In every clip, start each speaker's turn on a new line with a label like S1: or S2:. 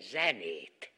S1: zenét.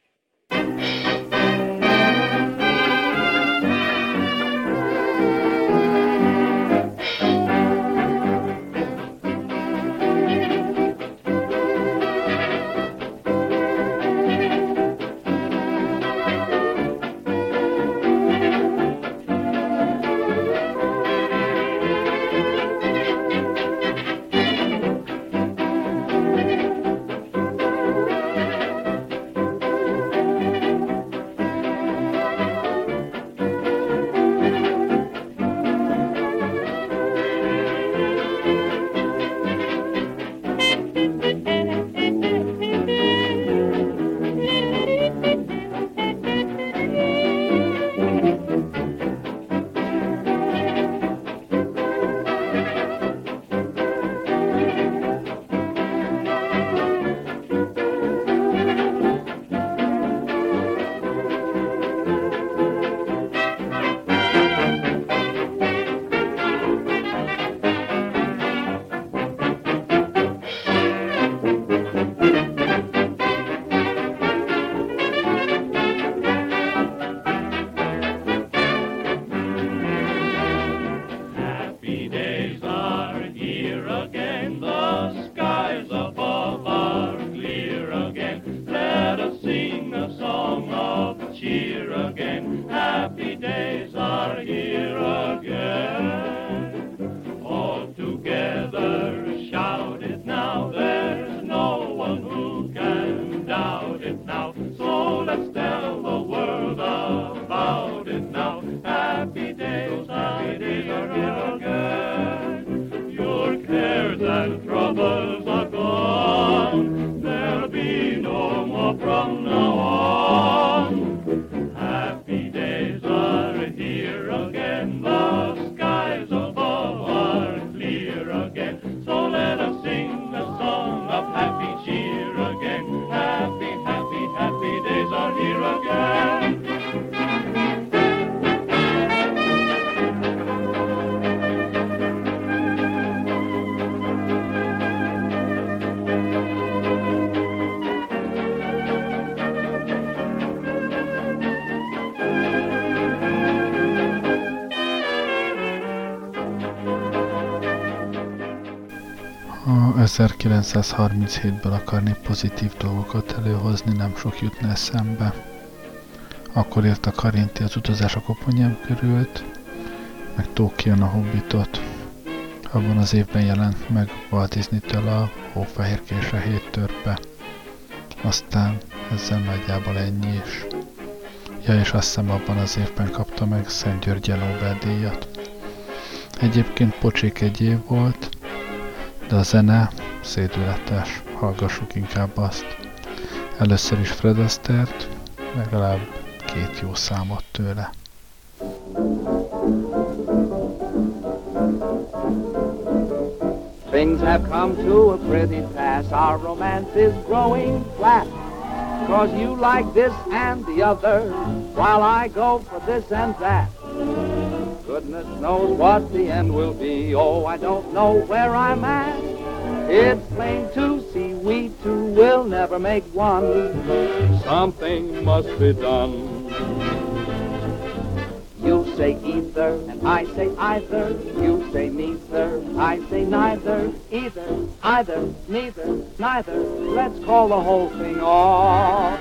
S2: 1937-ből akarnék pozitív dolgokat előhozni, nem sok jutna eszembe. Akkor írta Karinti az utazás a koponyám körült, meg Tókion a Hobbitot. Abban az évben jelent meg Walt Disney-től a Hófehérkés a hét törpe. Aztán ezzel nagyjából ennyi is. Ja, és azt hiszem abban az évben kapta meg Szent György Nobel-díjat. Egyébként pocsék egy év volt, de a zene szédületes, hallgassuk inkább azt. Először is Fred Astert, legalább két jó számot tőle.
S3: Things have come to a pretty pass. Our romance is growing flat. Cause you like this and the other, while I go for this and that. Goodness knows what the end will be. Oh, I don't know where I'm at. It's plain to see we two will never make one.
S4: Something must be done.
S3: You say either, and I say either. You say neither, I say neither. Either, either, neither, neither. Let's call the whole thing off.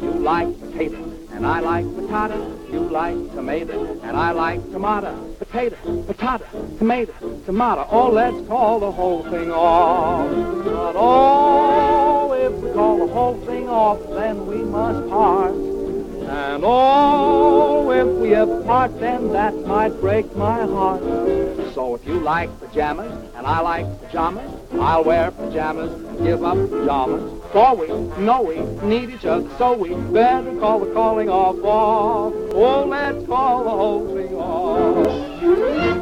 S3: You like potato, and I like potato. You like tomato, and I like tomato. Potato, potato, tomato, tomato. Oh, let's call the whole thing off. But oh, if we call the whole thing off, then we must part. And oh, if we ever part, then that might break my heart. So if you like pajamas and I like pajamas, I'll wear pajamas and give up pajamas. For we know we need each other, so we better call the calling off off. Oh, let's call the whole thing off.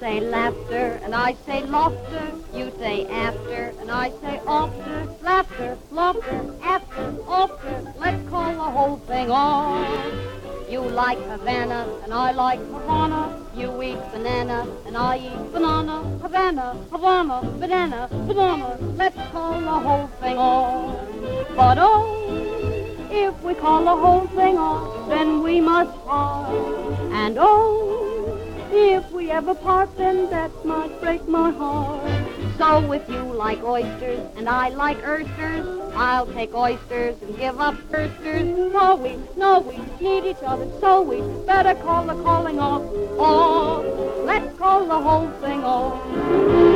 S5: Say laughter, and I say laughter. You say after, and I say after. Laughter, laughter, after, after. Let's call the whole thing off. You like Havana and I like Havana, you eat banana and I eat banana. Havana, Havana, banana, banana. Let's call the whole thing off. But oh, if we call the whole thing off, then we must part. And oh, if we ever part, then that might break my heart. So if you like oysters and I like oysters, I'll take oysters and give up oysters. No, we, no, we need each other, so we better call the calling off. Off. Let's call the whole thing off.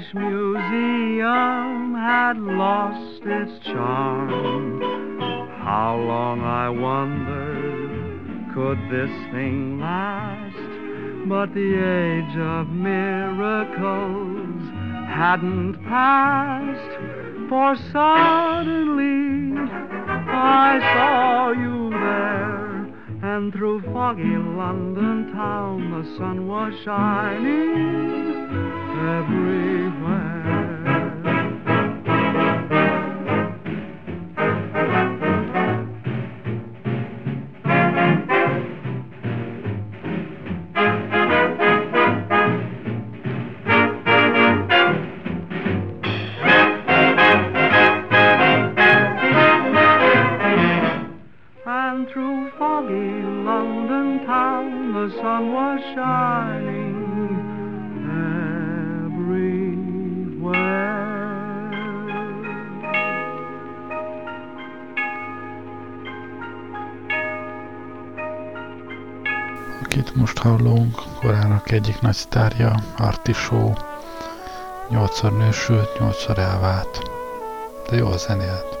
S6: British Museum had lost its charm. How long I wondered could this thing last? But the age of miracles hadn't passed, for suddenly I saw you there, and through foggy London town the sun was shining everywhere. Korának egyik nagy sztárja, Artisó, nyolcszor nősült, nyolcszor elvált, de
S7: jól
S8: zenélt.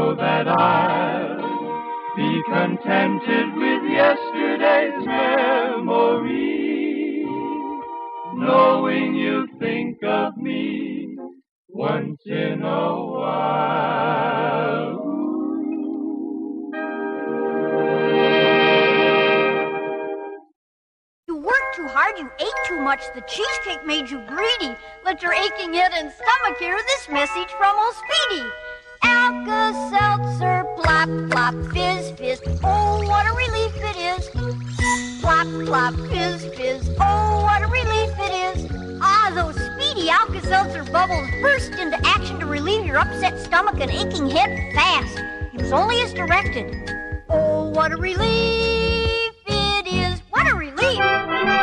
S8: so that I'll be contented with yesterday's memory. Knowing you think of me once
S9: in a while. You worked too hard, you ate too much, the cheesecake made you greedy. Let your aching head and stomach hear this message from old Speedy. Alka-Seltzer, Plop, plop, fizz, fizz. Oh, what a relief it is. Plop, plop, fizz, fizz. Oh, what a relief it is. Ah, those
S2: speedy Alka-Seltzer
S10: bubbles burst into action to relieve your upset stomach and aching head fast. It was only as directed. Oh, what a relief it is. What a relief.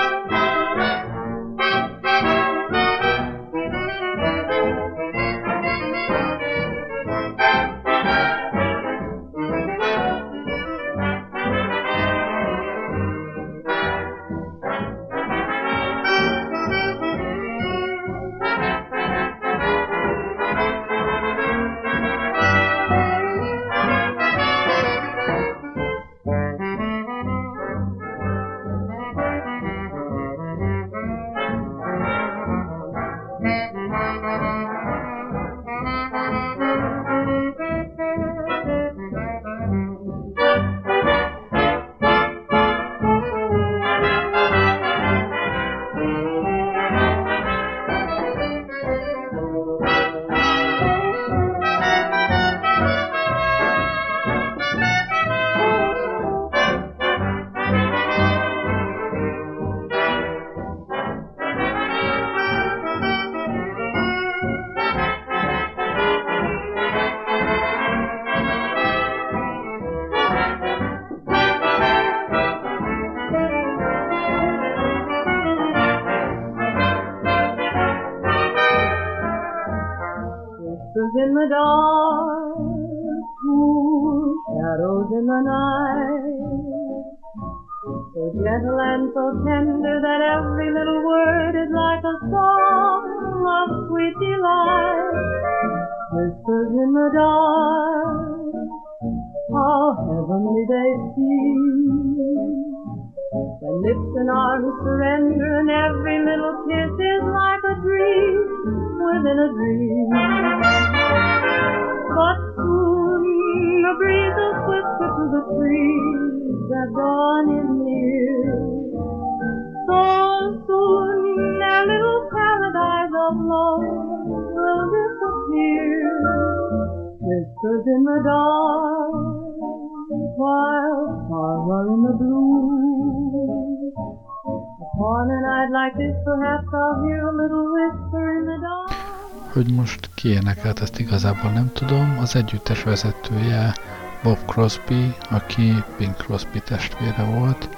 S2: Ki énekelt, ezt igazából nem tudom. Az együttes vezetője Bob Crosby, aki Pink Crosby testvére volt,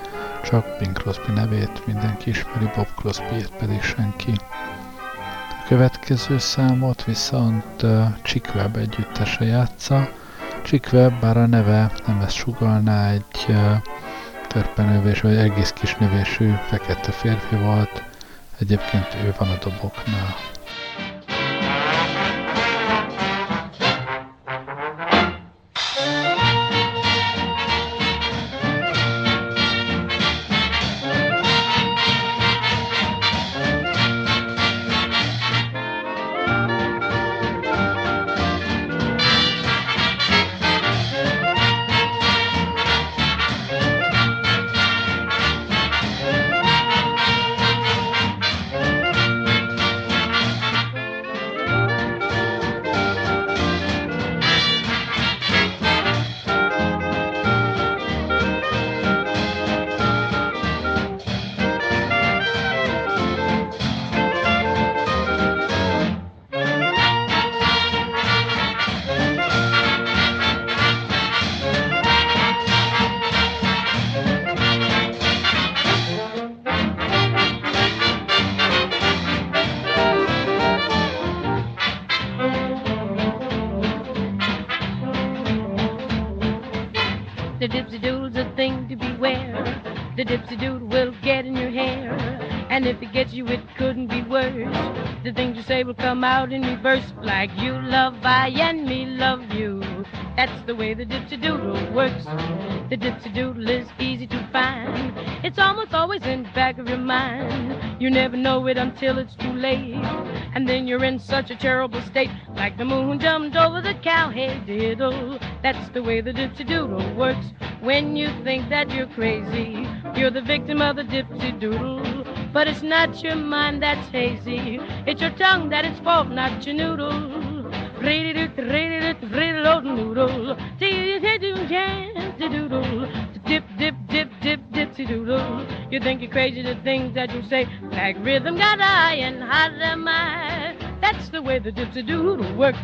S2: csak Pink Crosby nevét mindenki ismeri, Bob Crosby-ét pedig senki. A következő számot viszont Chick Webb együttese játsza. Chick Webb, bár a neve nem ezt sugalná, egy törpenövés vagy egész kis növésű fekete férfi volt, egyébként ő van a doboknál.
S11: Until it's too late. And then you're in such a terrible state, like the moon jumped over the cow. Hey diddle, that's the way the dipsy doodle works. When you think that you're crazy, you're the victim of the dipsy doodle. But it's not your mind that's hazy. It's your tongue that is fault, not your noodle. Ready to ready to ready to noodle. doodle. Dip, dip, dip, dip, dipsy doodle. You think you're crazy the things that you say, like rhythm got I and how am I? That's the way the dipsy doodle works.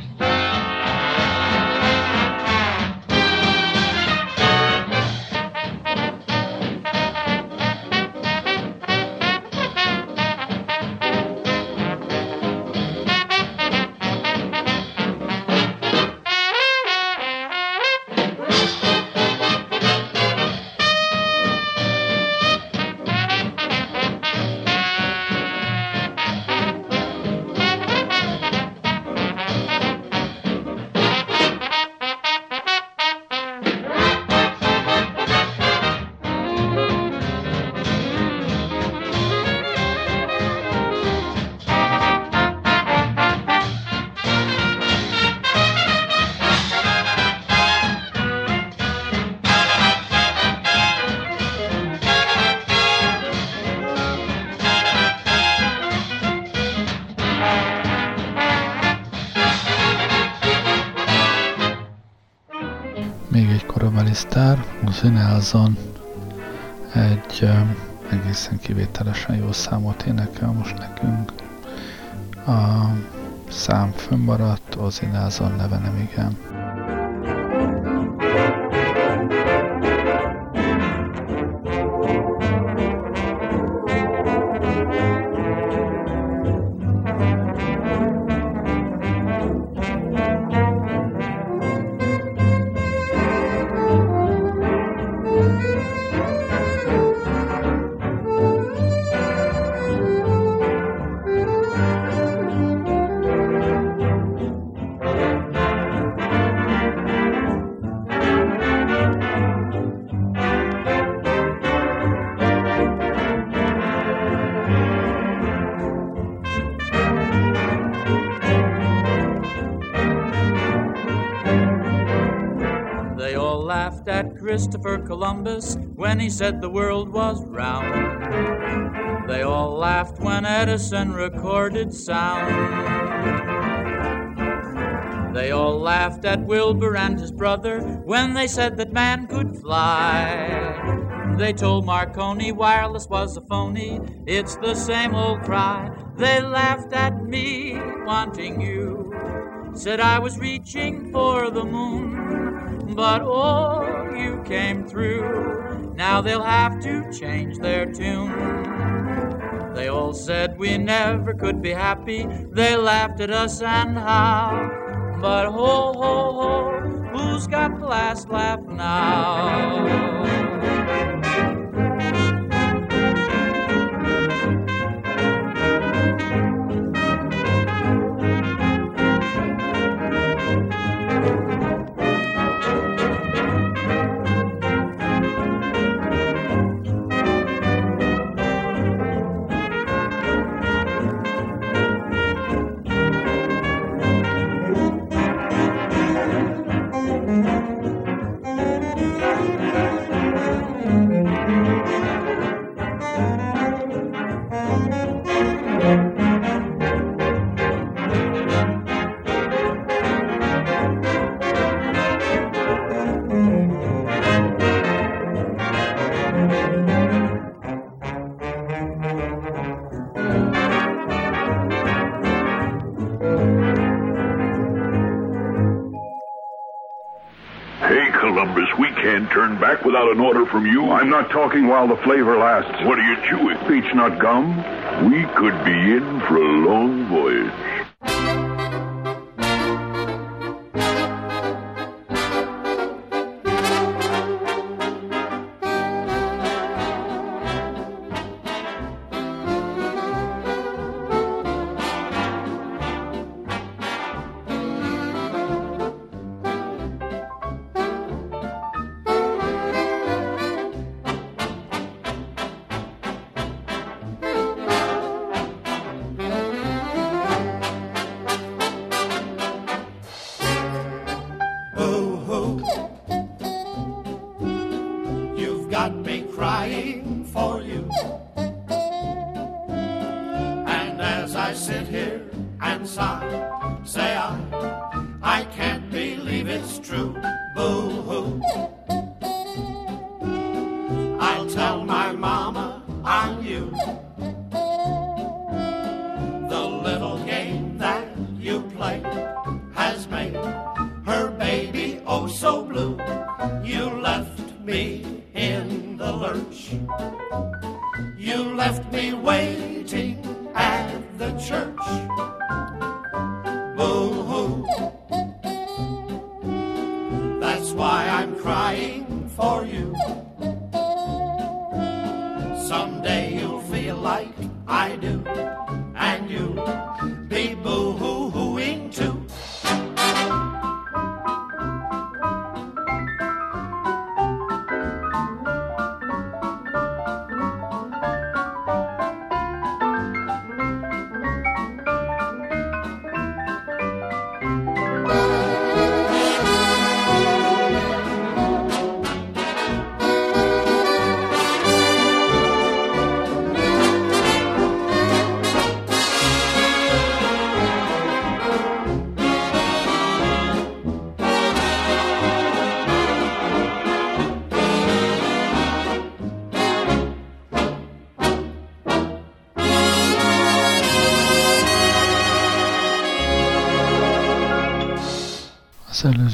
S2: Nelson egy um, egészen kivételesen jó számot énekel most nekünk. A szám fönnmaradt, Ozzy Nelson neve nem igen.
S12: Christopher Columbus when he said the world was round. They all laughed when Edison recorded sound. They all laughed at Wilbur and his brother when they said that man could fly. They told Marconi wireless was a phony. It's the same old cry. They laughed at me wanting you. Said I was reaching for the moon. But oh, you came through. Now they'll have to change their tune. They all said we never could be happy. They laughed at us and how. But ho, ho, ho, who's got the last laugh now?
S13: An order from you.
S14: I'm not talking while the flavor lasts.
S13: What are you chewing?
S14: Beech nut gum.
S13: We could be in for a long voyage.
S15: I sit here and sigh, say I, I can't believe it's true.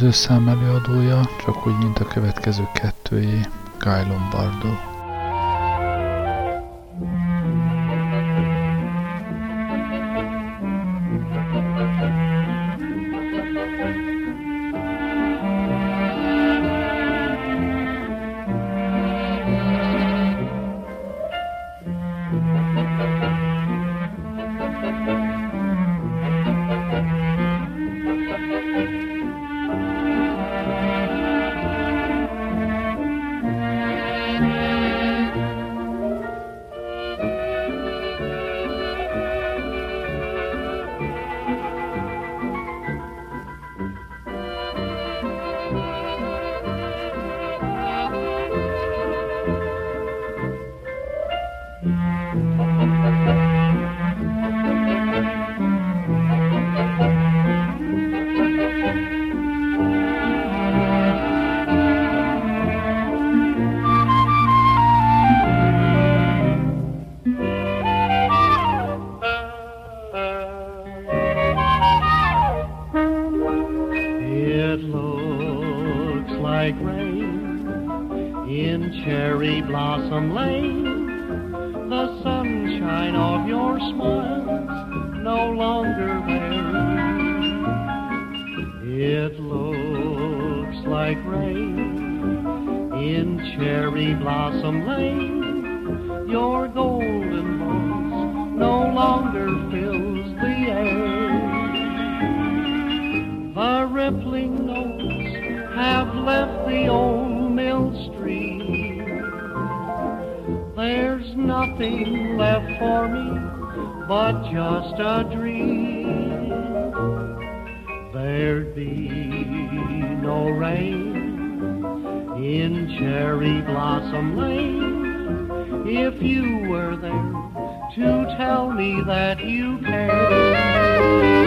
S2: Előző szám előadója, csak úgy, mint a következő kettőjé, Guy Lombardo.
S4: Left for me but just a dream. There'd be no rain in cherry blossom lane if you were there to tell me that you care.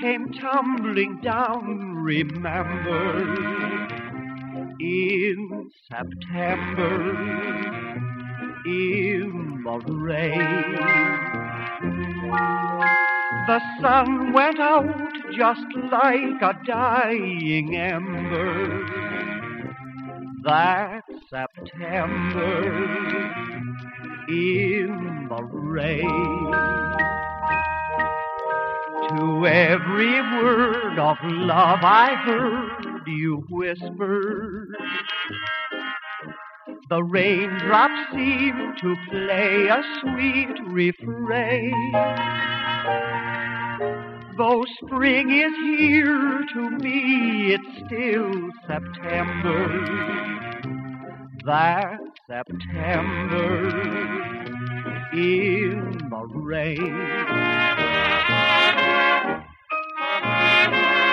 S4: Came tumbling down, remember, in September, in the rain. The sun went out just like a dying ember. That September in the rain. To every word of love I heard you whisper. The raindrops seem to play a sweet refrain. Though spring is here, to me it's still September. That September in the rain.
S16: Evening, Harlow.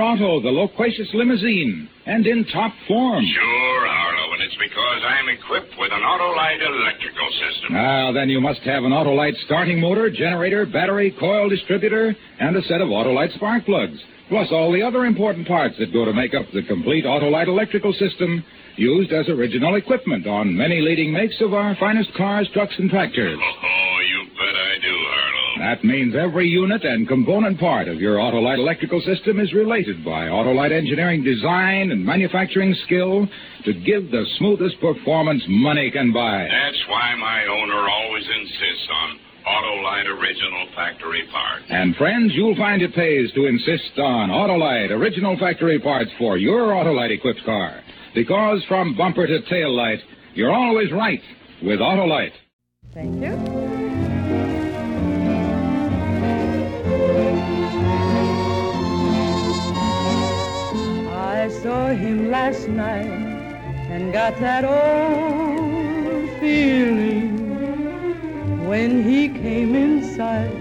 S17: Otto, the loquacious limousine, and in top form.
S16: Sure, Harlow, and it's because I'm equipped with an Autolite electrical system.
S17: Ah, then you must have an Autolite starting motor, generator, battery, coil distributor, and a set of Autolite spark plugs, plus all the other important parts that go to make up the complete Autolite electrical system used as original equipment on many leading makes of our finest cars, trucks, and tractors. That means every unit and component part of your Autolite electrical system is related by Autolite engineering design and manufacturing skill to give the smoothest performance money can buy.
S16: That's why my owner always insists on Autolite original factory parts.
S17: And friends, you'll find it pays to insist on Autolite original factory parts for your Autolite equipped car. Because from bumper to tail light, you're always right with Autolite.
S18: Thank you. Saw him last night and got that old feeling when he came inside.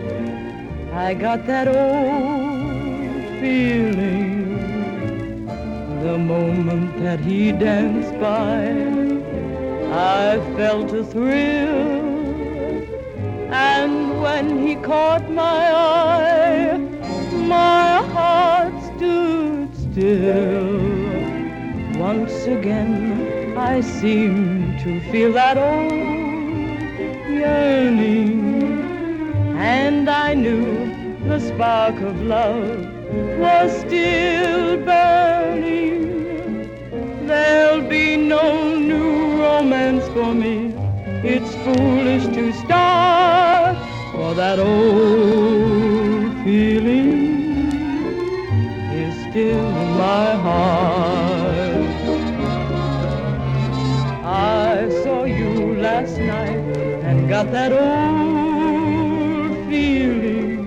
S18: I got that old feeling the moment that he danced by. I felt a thrill, and when he caught my eye, my heart stood still. Once again, I seem to feel that old yearning, and I knew the spark of love was still burning. There'll be no new romance for me. It's foolish to start, for that old feeling is still in my heart. Last night and got that old feeling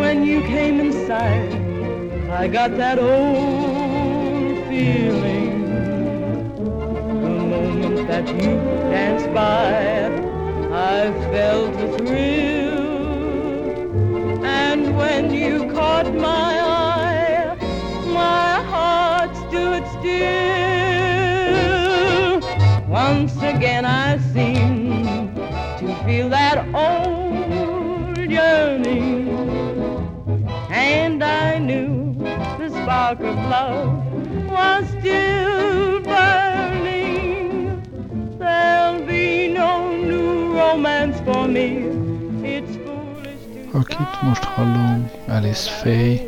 S18: when you came inside. I got that old feeling the moment that you danced by. I felt a thrill, and when you caught my again, I seemed to feel that old yearning, and I knew the spark of love was still burning. There'll be no new romance for me.
S2: Akit most hallunk, Alice Faye,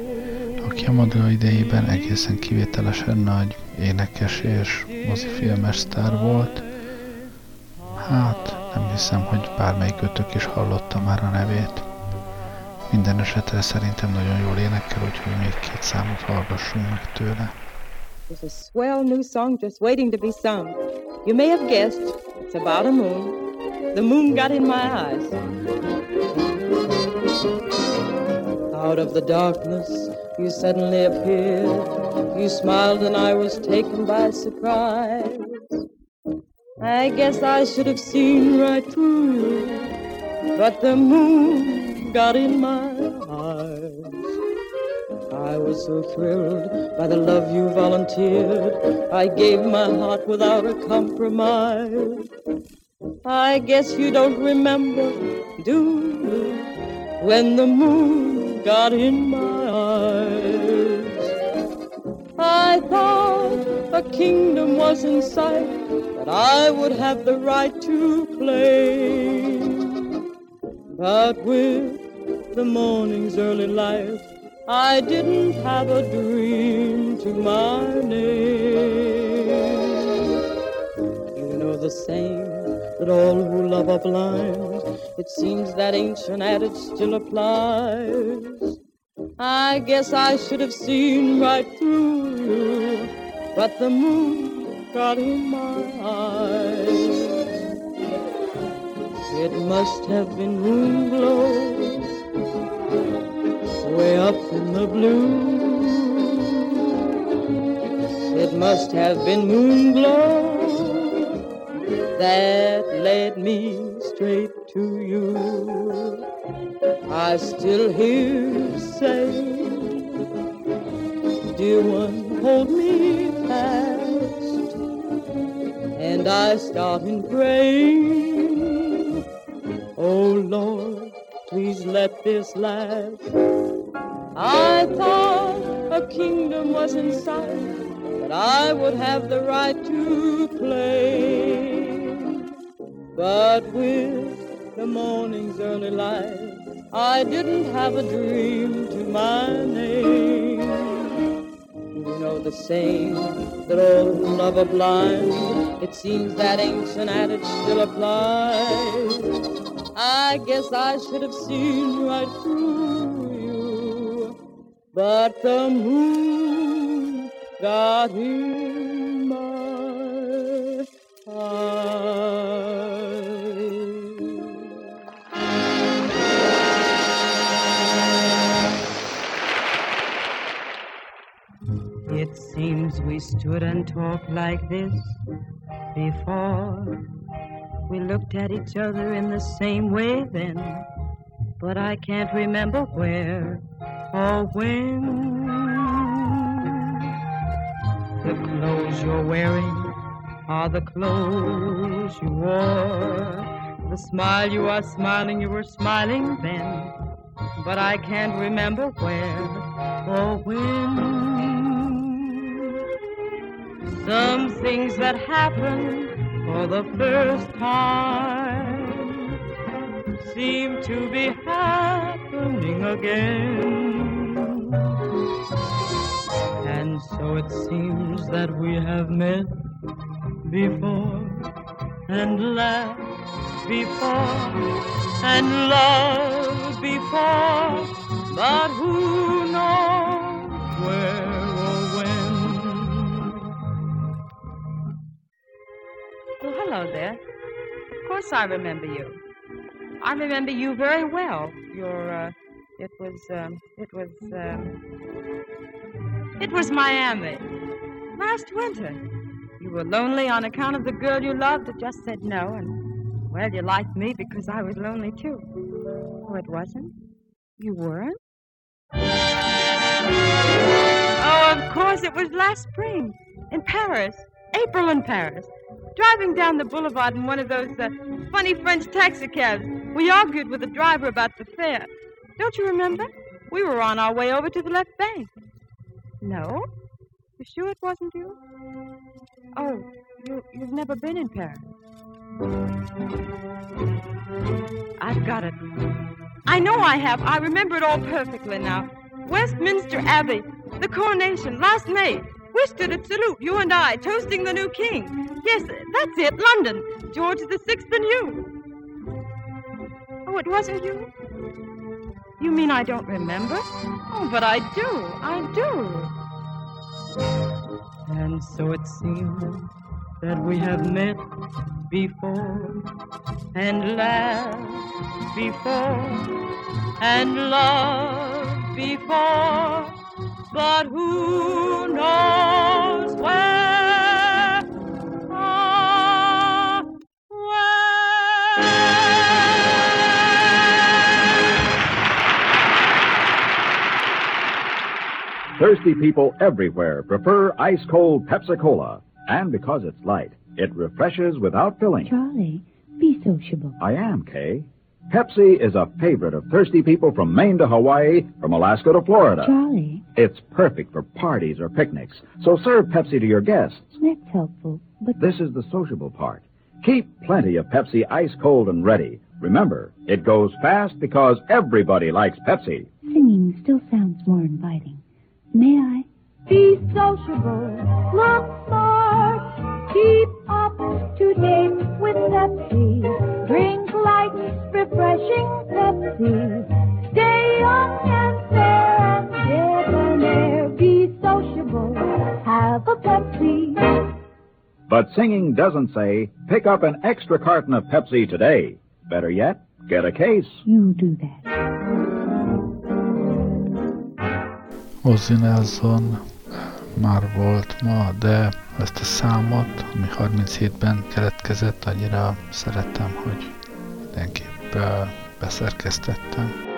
S2: aki a maga idejében egészen kivételesen nagy énekes és mozifilmes sztár volt. Hát, nem hiszem, hogy bármelyik ötök is hallotta már a nevét. Minden esetre szerintem nagyon jól énekel, úgyhogy még két számot hallgassunk meg tőle.
S18: There's a swell new song just waiting to be sung. You may have guessed it's about a moon. The moon got in my eyes. Out of the darkness, you suddenly appeared. You smiled, and I was taken by surprise. I guess I should have seen right through you, but the moon got in my eyes. I was so thrilled by the love you volunteered. I gave my heart without a compromise. I guess you don't remember, do you, when the moon got in my eyes? I thought a kingdom was in sight that I would have the right to claim. But with the morning's early light, I didn't have a dream to my name. You know the saying that all who love are blind. It seems that ancient adage still applies. I guess I should have seen right through you, but the moon got in my eyes. It must have been moon glow way up in the blue. It must have been moon glow that led me straight to you. I still hear you say, Dear one, hold me fast. And I start in praying, Oh Lord, please let this last. I thought a kingdom was in sight that I would have the right to claim. But with the morning's early light, I didn't have a dream to my name. You know the saying that all who love are blind. It seems that ancient adage still applies.
S19: I guess I should have seen right through you. But the moon got in my
S18: It seems we stood and talked like this before. We looked at each other in the same way then, but I can't remember where or when. The clothes you're wearing are the clothes you wore. The smile you are smiling, you were smiling then, but I can't remember where or when. Some things that happen for the first time seem to be happening again. And so it seems that we have met before and laughed before and loved before, but who knows where
S20: There. Of course I remember you. I remember you very well. Your, uh, it was, um, it was, um, it was Miami. Last winter. You were lonely on account of the girl you loved that just said no, and, well, you liked me because I was lonely too. Oh, it wasn't? You weren't? Oh, of course, it was last spring in Paris. April in Paris. Driving down the boulevard in one of those uh, funny French taxicabs. We argued with the driver about the fare. Don't you remember? We were on our way over to the left bank. No? You sure it wasn't you? Oh, you, you've never been in Paris. I've got it. I know I have. I remember it all perfectly now. Westminster Abbey, the coronation, last May. We stood at salute, you and I, toasting the new king. Yes, that's it, London. George the Sixth and you. Oh, it wasn't you? You mean I don't remember? Oh, but I do. I do.
S18: And so it seems that we have met before and laughed before and loved before, but who knows where? Ah,
S21: Thirsty people everywhere prefer ice cold Pepsi Cola. And because it's light, it refreshes without filling.
S22: Charlie, be sociable.
S21: I am, Kay. Pepsi is a favorite of thirsty people from Maine to Hawaii, from Alaska to Florida.
S22: Charlie,
S21: It's perfect for parties or picnics, so serve Pepsi to your guests.
S22: that's helpful. But
S21: This is the sociable part. Keep plenty of Pepsi ice cold and ready. Remember, it goes fast because everybody likes Pepsi.
S22: singing still sounds more inviting. May I?
S9: Be sociable, look smart, keep up to date with Pepsi. Drink light, refreshing Pepsi. Stay young and fair and debonair. Be sociable, have a Pepsi.
S21: But singing doesn't say, pick up an extra carton of Pepsi today. Better yet, get a case.
S22: You do that.
S2: Ozzie Nelson már volt ma, de ezt a számot, ami 37-ben keletkezett, annyira szeretem, hogy mindenképp beszerkesztettem.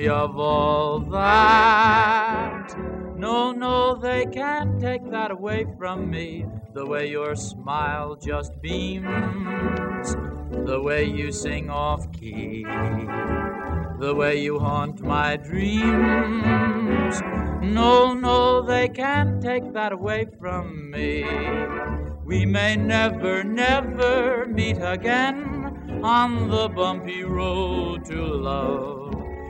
S12: Memory of all that. No, no, they can't take that away from me. The way your smile just beams, the way you sing off key, the way you haunt my dreams. No, no, they can't take that away from me. We may never, never meet again on the bumpy road to love.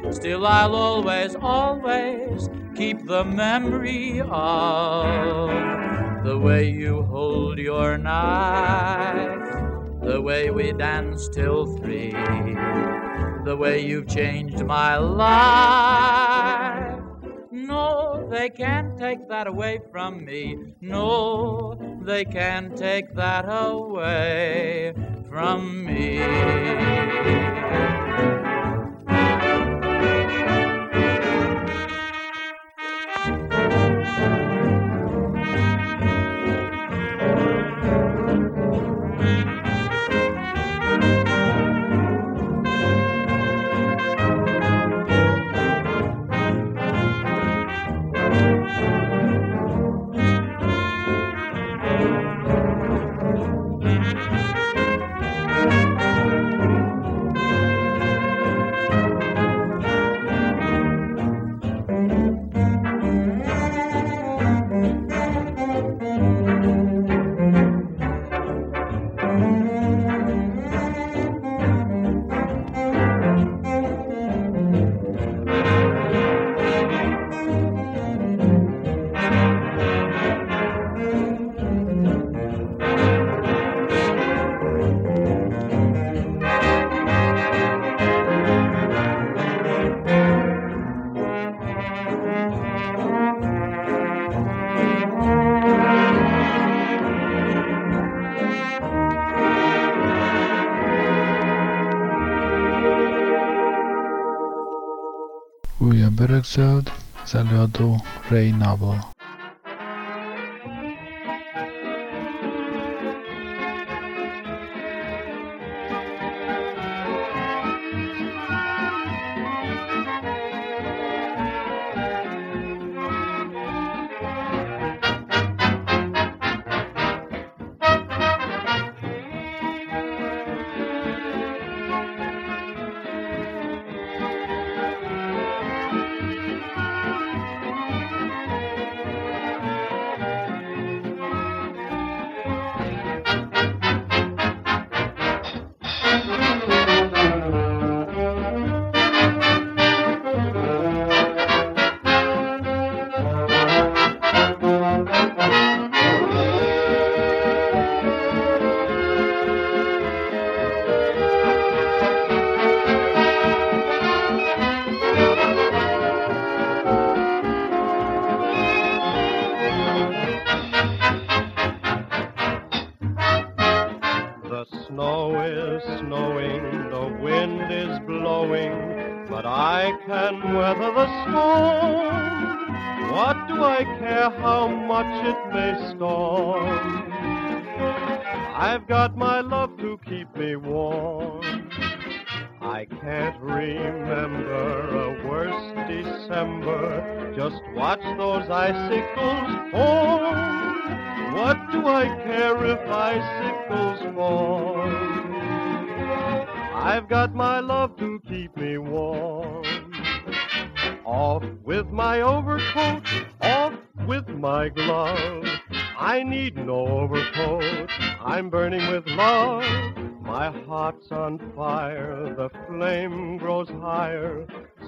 S12: Still, I'll always, always keep the memory of the way you hold your knife, the way we danced till three, the way you've changed my life. No, they can't take that away from me. No, they can't take that away from me.
S23: Örökzöld, az előadó Ray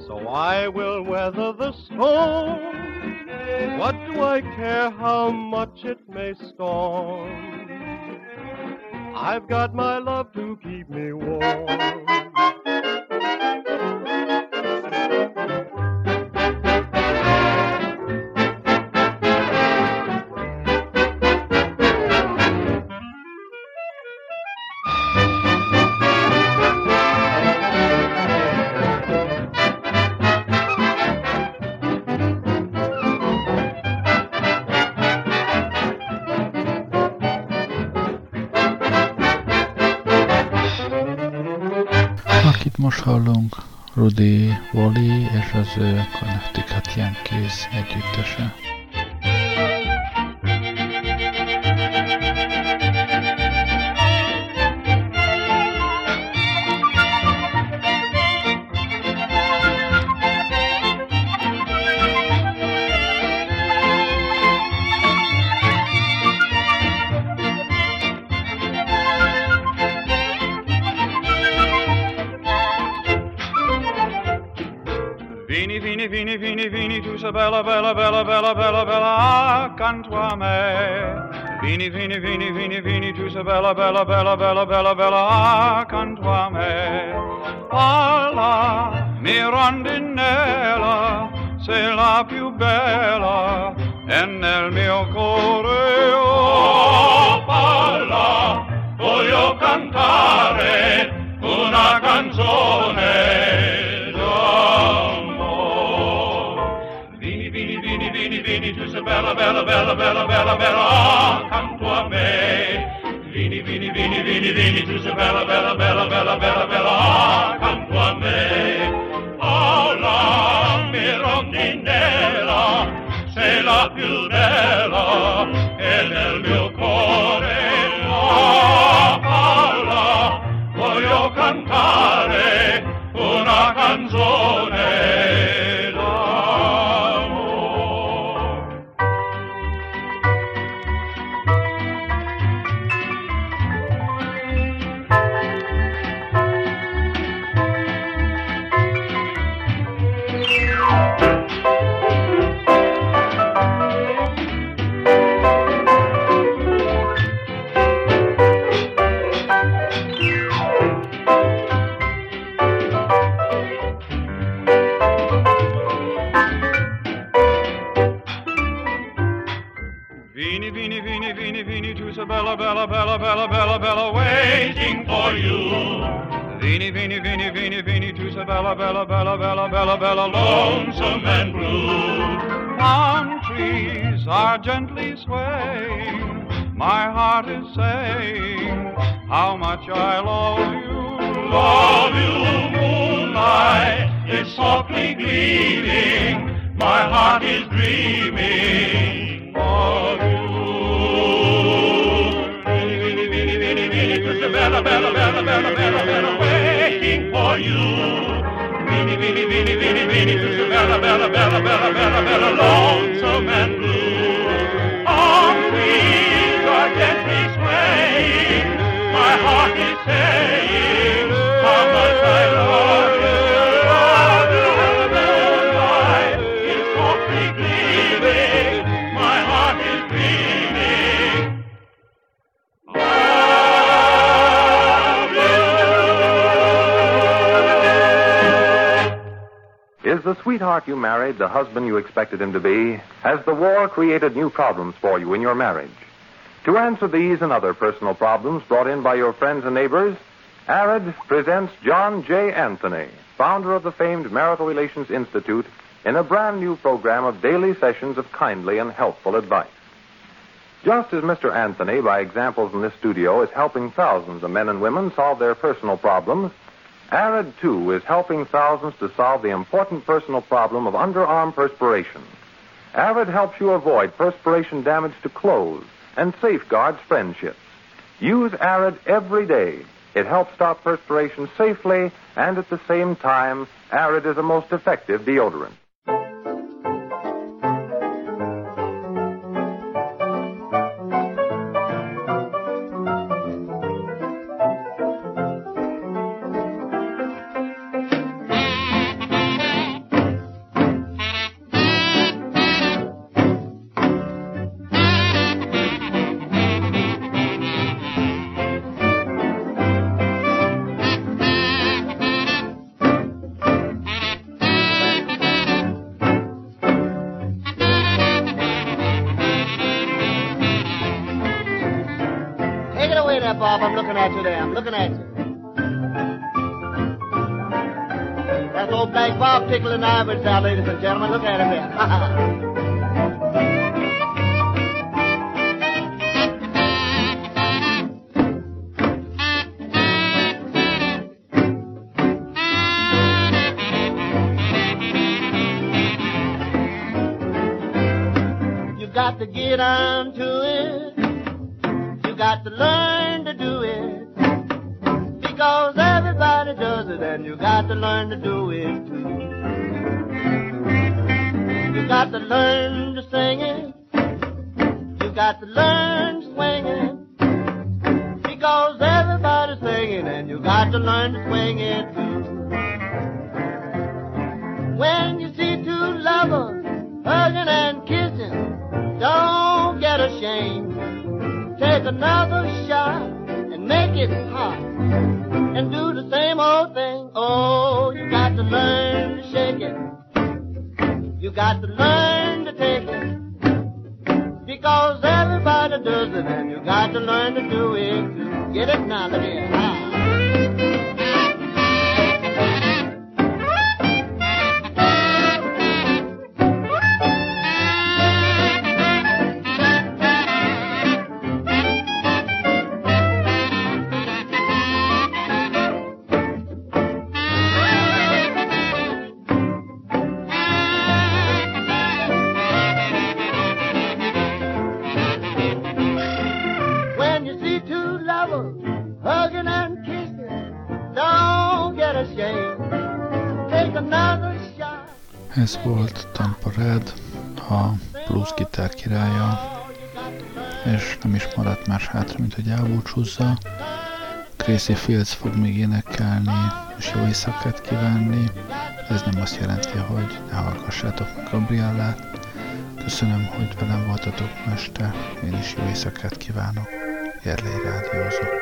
S24: so I will weather the storm. What do I care how much it may storm? I've got my love to keep me warm.
S2: Most hallunk, Rudy Wally és az ő Connecticut Yankees együttese.
S1: Vini, vini, vini, vini, vini, tu sei bella, bella, bella, bella, bella, bella, accanto a me. Alla mia rondinella, sei la più bella, e nel mio cuore, oh, palla, voglio cantare una canzone bella, bella, bella, bella, bella, bella, accanto a me. Vini, vini, vini, vini, vini, tu sei bella, bella, bella, bella, bella, bella, accanto a me. Oh, la mia rondinella, sei la più bella, Bella, lonesome and blue. Palm trees are gently swaying. My heart is saying how much I love you. Love you, moonlight, it's softly gleaming. My heart is dreaming of you. Bella, Bella, Bella, Bella, Bella, Bella, waiting for you. Beanie, beanie, Bella, Bella, Bella, Bella, Bella, Bella,
S25: sweetheart you married the husband you expected him to be? Has the war created new problems for you in your marriage? To answer these and other personal problems brought in by your friends and neighbors, Arrid presents John J. Anthony, founder of the famed Marital Relations Institute, in a brand new program of daily sessions of kindly and helpful advice. Just as Mr. Anthony, by examples in this studio, is helping thousands of men and women solve their personal problems, Arrid, too, is helping thousands to solve the important personal problem of underarm perspiration. Arrid helps you avoid perspiration damage to clothes and safeguards friendships. Use Arrid every day. It helps stop perspiration safely, and at the same time, Arrid is a most effective deodorant.
S26: at you there. I'm looking at you. That's old Black Bob tickling Ivory there, ladies and gentlemen. Look at him there. got to get on to it. You got to learn.
S2: Ez volt Tampa Red, a blues gitár királya, és nem is maradt más hátra, mint hogy elbúcsúzza. Crazy Fields fog még énekelni, és jó éjszakát kívánni. Ez nem azt jelenti, hogy ne hallgassátok meg Gabriellát. Köszönöm, hogy velem voltatok ma este. Én is jó éjszakát kívánok. Gerlei
S9: rádiózok.